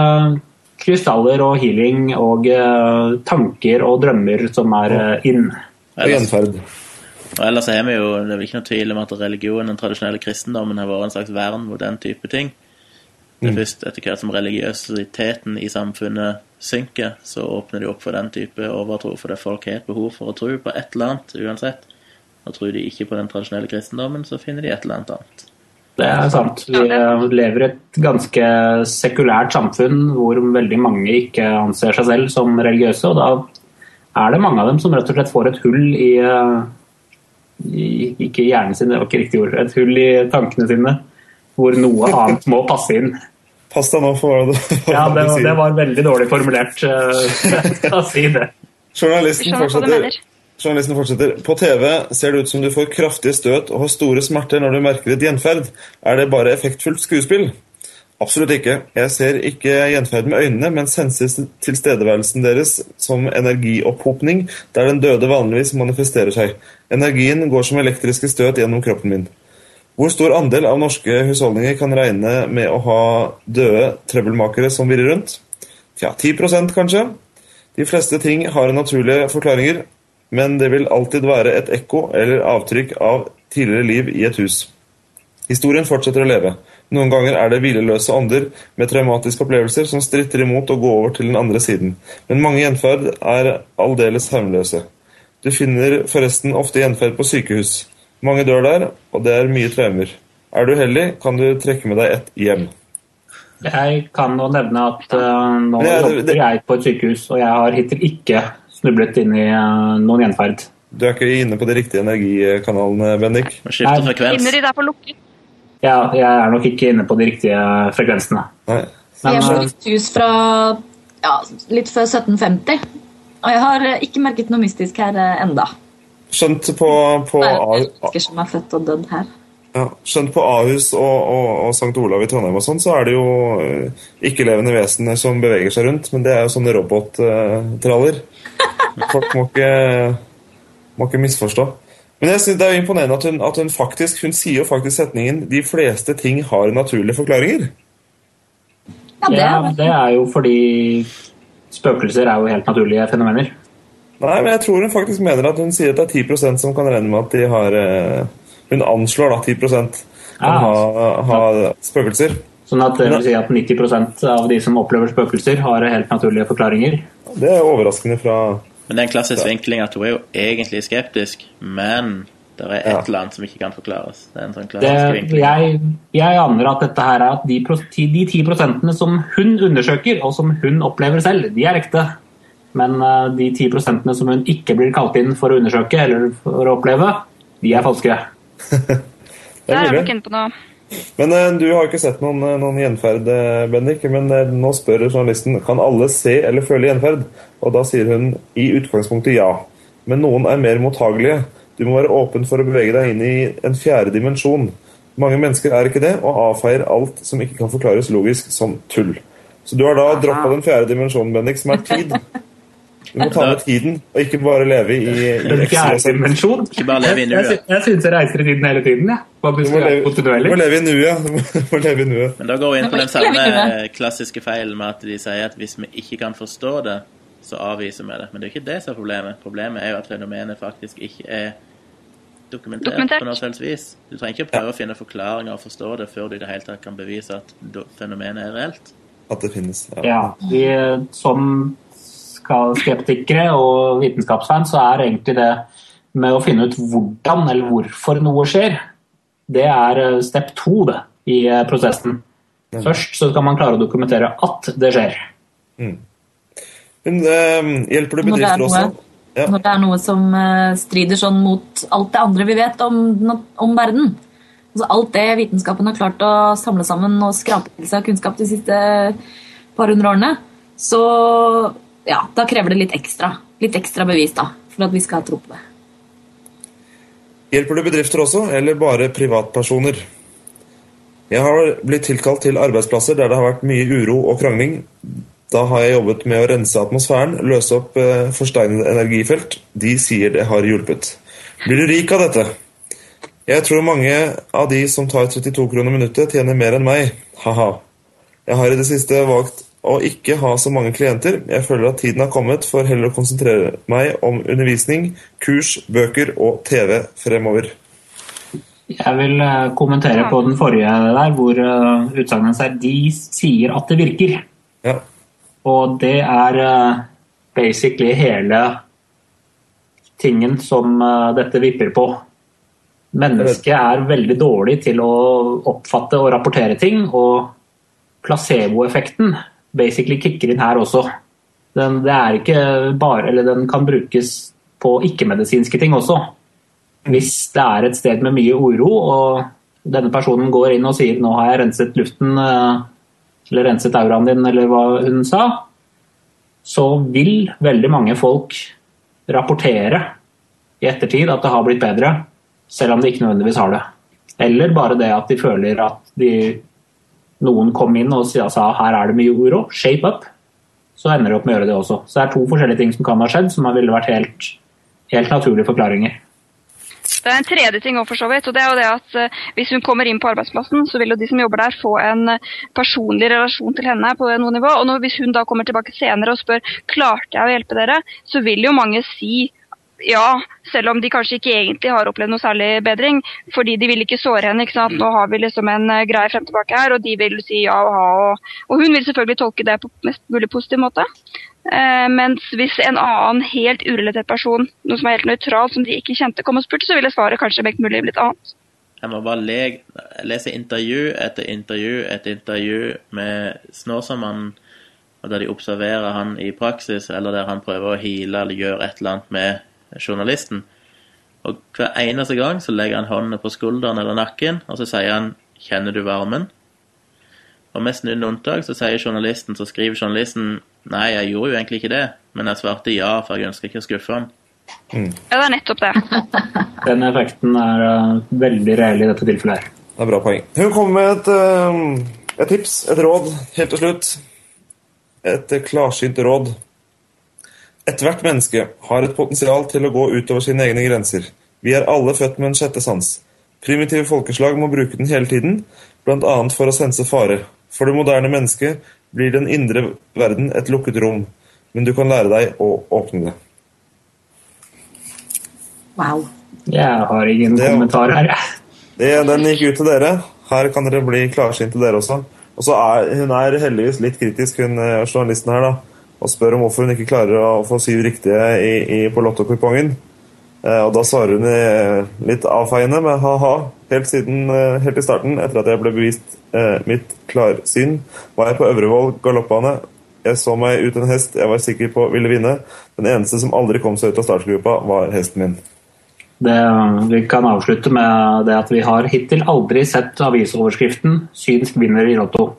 S3: krystaller og healing og eh, tanker og drømmer som er inn.
S1: Og gjenferd.
S5: Og ellers er vi jo, Det er vel ikke noe tvil om at religionen, den tradisjonelle kristendommen, har vært en slags vern mot den type ting. Det er først etter hvert som religiøsiteten i samfunnet synker, så åpner de opp for den type overtro, fordi folk har et behov for å tro på et eller annet uansett. Og tror de ikke på den tradisjonelle kristendommen, så finner de et eller annet annet.
S3: Det er sant. Vi eh, lever i et ganske sekulært samfunn hvor veldig mange ikke anser seg selv som religiøse. Og da er det mange av dem som rett og slett får et hull i, eh, i Ikke hjernen sin, det var ikke riktig ord. Et hull i tankene sine hvor noe annet må passe inn.
S1: Pass deg nå for hva du, hva
S3: Ja, det,
S1: sier.
S3: det var veldig dårlig formulert. å si det.
S1: Journalisten fortsetter. Journalisten fortsetter. På TV ser det ut som du får kraftige støt og har store smerter når du merker et gjenferd. Er det bare effektfullt skuespill? Absolutt ikke. Jeg ser ikke gjenferd med øynene, men senser tilstedeværelsen deres som energiopphopning, der den døde vanligvis manifesterer seg. Energien går som elektriske støt gjennom kroppen min. Hvor stor andel av norske husholdninger kan regne med å ha døde trøbbelmakere som virrer rundt? Tja, 10% kanskje? De fleste ting har naturlige forklaringer, men det vil alltid være et ekko eller avtrykk av tidligere liv i et hus. Historien fortsetter å leve. Noen ganger er det hvileløse ånder med traumatiske opplevelser som stritter imot å gå over til den andre siden, men mange gjenferd er aldeles harmløse. Du finner forresten ofte gjenferd på sykehus. Mange dør der, og det er mye traumer. Er du heldig, kan du trekke med deg ett hjem.
S3: Jeg kan nå nevne at uh, nå
S1: Det er- det-
S3: jeg på et sykehus, og jeg har hittil ikke snublet inn i uh, noen gjenferd.
S1: Du er ikke inne på de riktige energikanalene, Bendik.
S4: Finner de deg på lukket?
S3: Ja, jeg er nok ikke inne på de riktige frekvensene.
S1: Nei.
S3: Men,
S6: Jeg har i
S3: eh,
S6: et hus fra ja, litt før 1750. Og jeg har ikke merket noe mystisk her enda.
S1: Skjønt på, på,
S6: Det
S1: A-
S6: mennesker som er født og dødd her.
S1: ja, skjønt på Ahus og, og, og St. Olav i Trondheim og sånn, så er det jo eh, ikke-levende vesener som beveger seg rundt, men det er jo sånne robottraller. Folk må ikke, må ikke misforstå. Men jeg synes det er jo imponerende at hun, at hun faktisk hun sier jo faktisk setningen 'de fleste ting har naturlige forklaringer'.
S6: Ja, det
S3: ja,
S6: er
S3: det er jo fordi spøkelser er jo helt naturlige fenomener.
S1: Nei, men jeg tror hun faktisk mener at hun sier at det er 10% som kan regne med at de har eh, Hun anslår da 10 kan
S3: Ah.
S1: ha, ha spøkelser.
S3: Sånn at det vil si at 90% av de som opplever spøkelser, har helt naturlige forklaringer.
S1: Det er overraskende fra
S5: Men det er en klassisk vinkling at hun er jo egentlig skeptisk, men det er et
S1: Ja.
S5: eller annet som ikke kan forklares. Det er en sånn
S3: Det,
S5: klassisk vinkling.
S3: jeg, jeg aner at dette her er at de, de 10 prosentene som hun undersøker, og som hun opplever selv, de er ekte. Men eh, de 10 prosentene som hun ikke blir kalt inn for å undersøke eller for å oppleve, de er falske.
S1: Det
S4: Der
S1: er
S4: er du ikke inne på noe.
S1: Men eh, du har ikke sett noen, eh, noen gjenferd, Bendik. Men nå spør journalisten kan alle se eller føle gjenferd. Og da sier hun i utgangspunktet ja. Men noen er mer mottagelige. Du må være åpen for å bevege deg inn i en fjerde dimensjon. Mange mennesker er ikke det, og avfeier alt som ikke kan forklares logisk, som tull. Så du har da droppa den fjerde dimensjonen, Bendik, som er tid. Du må ta med tiden, og ikke bare leve i, i
S3: Den fjerde
S1: sånn.
S3: dimensjon.
S5: Ikke bare leve i
S3: Jeg,
S5: nuet.
S3: jeg, jeg syns jeg reiser i tiden hele tiden. Ja.
S1: Du må leve, du må leve i nuet. Du må- du må leve i nuet.
S5: Men da går vi inn på den samme klassiske feilen med at de sier at hvis vi ikke kan forstå det, så avviser vi det. Men det er ikke det som er problemet. Problemet er jo at fenomenet faktisk ikke er dokumentert,
S4: Dokumentert.
S5: på noe selvs vis. Du trenger ikke prøve å finne forklaringer og forstå det før du i det hele tatt kan bevise at fenomenet er reelt.
S1: At det finnes. Ja.
S3: Ja, vi, som skal skeptikere og vitenskapsfans, så er egentlig det med å finne ut hvordan eller hvorfor noe skjer, det er eh, step to det, i eh, prosessen. Først så skal man klare å dokumentere at det skjer.
S1: Men eh, hjelper
S6: det er
S1: bedrifter også? Ja.
S6: når det er noe som eh, strider sånn mot alt det andre vi vet om, om verden. Altså alt det vitenskapen har klart å samle sammen og skrape til seg kunnskap de siste par hundre årene, så ja, da krever det litt ekstra. Litt ekstra bevis da, for at vi skal ha tro på det.
S1: Hjelper du bedrifter også, eller bare privatpersoner? Jeg har blitt tilkalt til arbeidsplasser der det har vært mye uro og krangling. Da har jeg jobbet med å rense atmosfæren, løse opp eh, forsteinede energifelt. De sier det har hjulpet. Blir du rik av dette? Jeg tror mange av de som tar 32 kroner minuttet, tjener mer enn meg. Ha-ha. Jeg har i det siste valgt å ikke ha så mange klienter. Jeg føler at tiden har kommet for heller å konsentrere meg om undervisning, kurs, bøker og TV fremover.
S3: Jeg vil eh, kommentere på den forrige der, hvor uh, utsagnet er de sier at det virker.
S1: Ja.
S3: Og det er eh, basically hele tingen som eh, dette vipper på. Mennesket er veldig dårlig til å oppfatte og rapportere ting, og placeboeffekten basically kicker inn her også. Den, bare, den kan brukes på ikke-medisinske ting også. Hvis det er et sted med mye uro, og denne personen går inn og sier nå har jeg renset luften, eh, eller renset auraen din, eller hva hun sa, så vil veldig mange folk rapportere i ettertid at det har blitt bedre, selv om de ikke nødvendigvis har det. Eller bare det at de føler at de, noen kom inn og sa her er det mye uro, shape up, så ender de opp med å gjøre det også. Så det er to forskjellige ting som kan ha skjedd, som ville vært helt, helt naturlige forklaringer.
S4: Det er en tredje ting også, for så vidt, og det er jo det at eh, hvis hun kommer inn på arbeidsplassen, så vil jo de som jobber der få en eh, personlig relasjon til henne på noe nivå. Og hvis hun da kommer tilbake senere og spør klarte jeg å hjelpe dere, så vil jo mange si ja, selv om de kanskje ikke egentlig har opplevd noe særlig bedring. Fordi de vil ikke såre henne. ikke sant? Nå har vi liksom en eh, grei frem tilbake her, og de vil si ja og ha. Og, og hun vil selvfølgelig tolke det på mest mulig positiv måte. Eh, mens hvis en annen helt urelatert person, noe som er helt nøytralt, som de ikke kjente, kom og spurte, så ville svaret kanskje mest mulig blitt annet.
S5: Jeg må bare le, lese intervju etter intervju etter intervju med Snåsamannen, og der de observerer han i praksis, eller der han prøver å heale eller gjøre et eller annet med journalisten. Og hver eneste gang så legger han hånden på skulderen eller nakken, og så sier han 'Kjenner du varmen?' Og nesten uten unntak så sier journalisten, så skriver journalisten 'Nei, jeg gjorde jo egentlig ikke det', men jeg svarte ja, for jeg ønsker ikke å skuffe han.
S4: Ja, det er nettopp det.
S3: Den effekten er uh, veldig reell i dette tilfellet. her.
S1: Det er bra poeng. Hun kommer med et, uh, et tips, et råd, helt til slutt. Et klarsynt råd. Ethvert menneske har et potensial til å gå utover sine egne grenser. Vi er alle født med en sjette sans. Primitive folkeslag må bruke den hele tiden, bl.a. for å sense fare. For det moderne mennesket blir den indre verden et lukket rom, men du kan lære deg å åpne det.
S6: Wow.
S3: Jeg har ingen
S1: Det-
S3: kommentar her. jeg.
S1: Det, den gikk ut til dere. Her kan dere bli klarsynte, dere også. Og så er Hun er heldigvis litt kritisk, hun eh, journalisten her, da, og spør om hvorfor hun ikke klarer å få syv riktige i, i, på lottokupongen. Eh, og da svarer hun i, litt avfeiende med ha-ha. Helt, siden, eh, helt i starten, etter at jeg ble bevist eh, mitt klarsyn, var jeg på Øvrevoll galoppbane. Jeg så meg ut en hest jeg var sikker på ville vinne. Den eneste som aldri kom seg ut av startgruppa, var hesten min.
S3: Det, vi kan avslutte med det at vi har hittil aldri sett avisoverskriften 'Synsk vinner i Lotto'.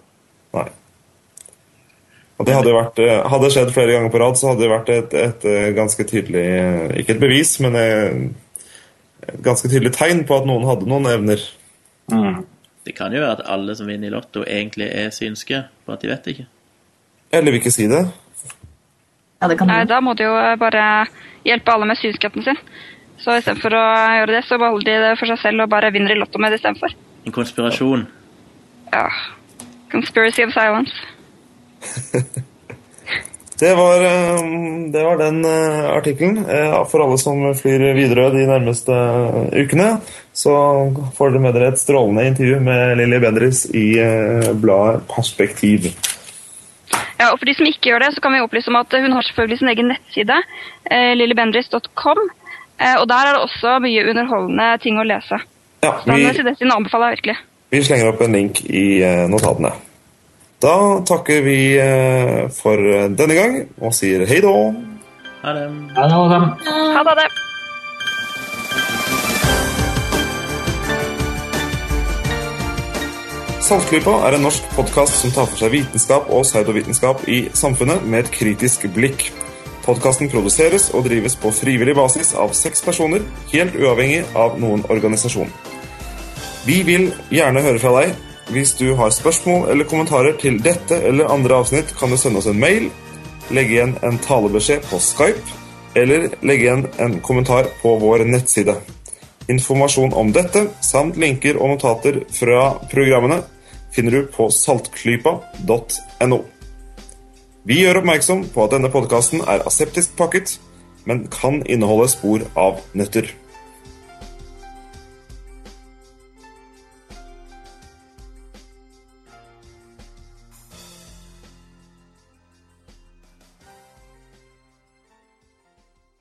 S1: Det hadde, vært, eh, hadde skjedd flere ganger på rad, så hadde det vært et, et, eh, ganske tydelig eh, Ikke et bevis, men et ganske tydelig tegn på at noen hadde noen evner.
S3: Mm.
S5: Det kan jo være at alle som vinner i Lotto, egentlig er synske, bare at de vet det ikke.
S1: Eller vil ikke si det.
S6: Ja, det kan
S4: Nei, da må de jo bare hjelpe alle med synskraften sin. Så istedenfor å gjøre det, så beholder de det for seg selv og bare vinner i Lotto med det istedenfor.
S5: En konspirasjon.
S4: Ja. Conspiracy of silence.
S1: Det var, eh, det var den eh, artikkelen. Eh, For alle som flyr Widerøe de nærmeste ukene, så får dere med dere et strålende intervju med Lilly Bendriss i eh, bladet Perspektiv.
S4: Ja, og For de som ikke gjør det, så kan vi opplyse om at hun har selvfølgelig sin egen nettside, eh, lillybendriss.com. Eh, og der er det også mye underholdende ting å lese.
S1: Ja,
S4: Så den
S1: vi,
S4: anbefaler jeg virkelig.
S1: vi slenger opp en link i notatene. Da takker vi eh, for denne gang og sier hei da.
S5: Ha det.
S4: Ha det.
S1: Saltklypa er en norsk podkast som tar for seg vitenskap og pseudovitenskap i samfunnet med et kritisk blikk. Podkasten produseres og drives på frivillig basis av seks personer, helt uavhengig av noen organisasjon. Vi vil gjerne høre fra deg. Hvis du har spørsmål eller kommentarer til dette eller andre avsnitt, kan du sende oss en mail, legge igjen en talebeskjed på Skype, eller legge igjen en kommentar på vår nettside. Informasjon om dette, samt linker og notater fra programmene, finner du på saltklypa.no. Vi gjør oppmerksom på at denne podkasten er aseptisk pakket, men kan inneholde spor av nøtter.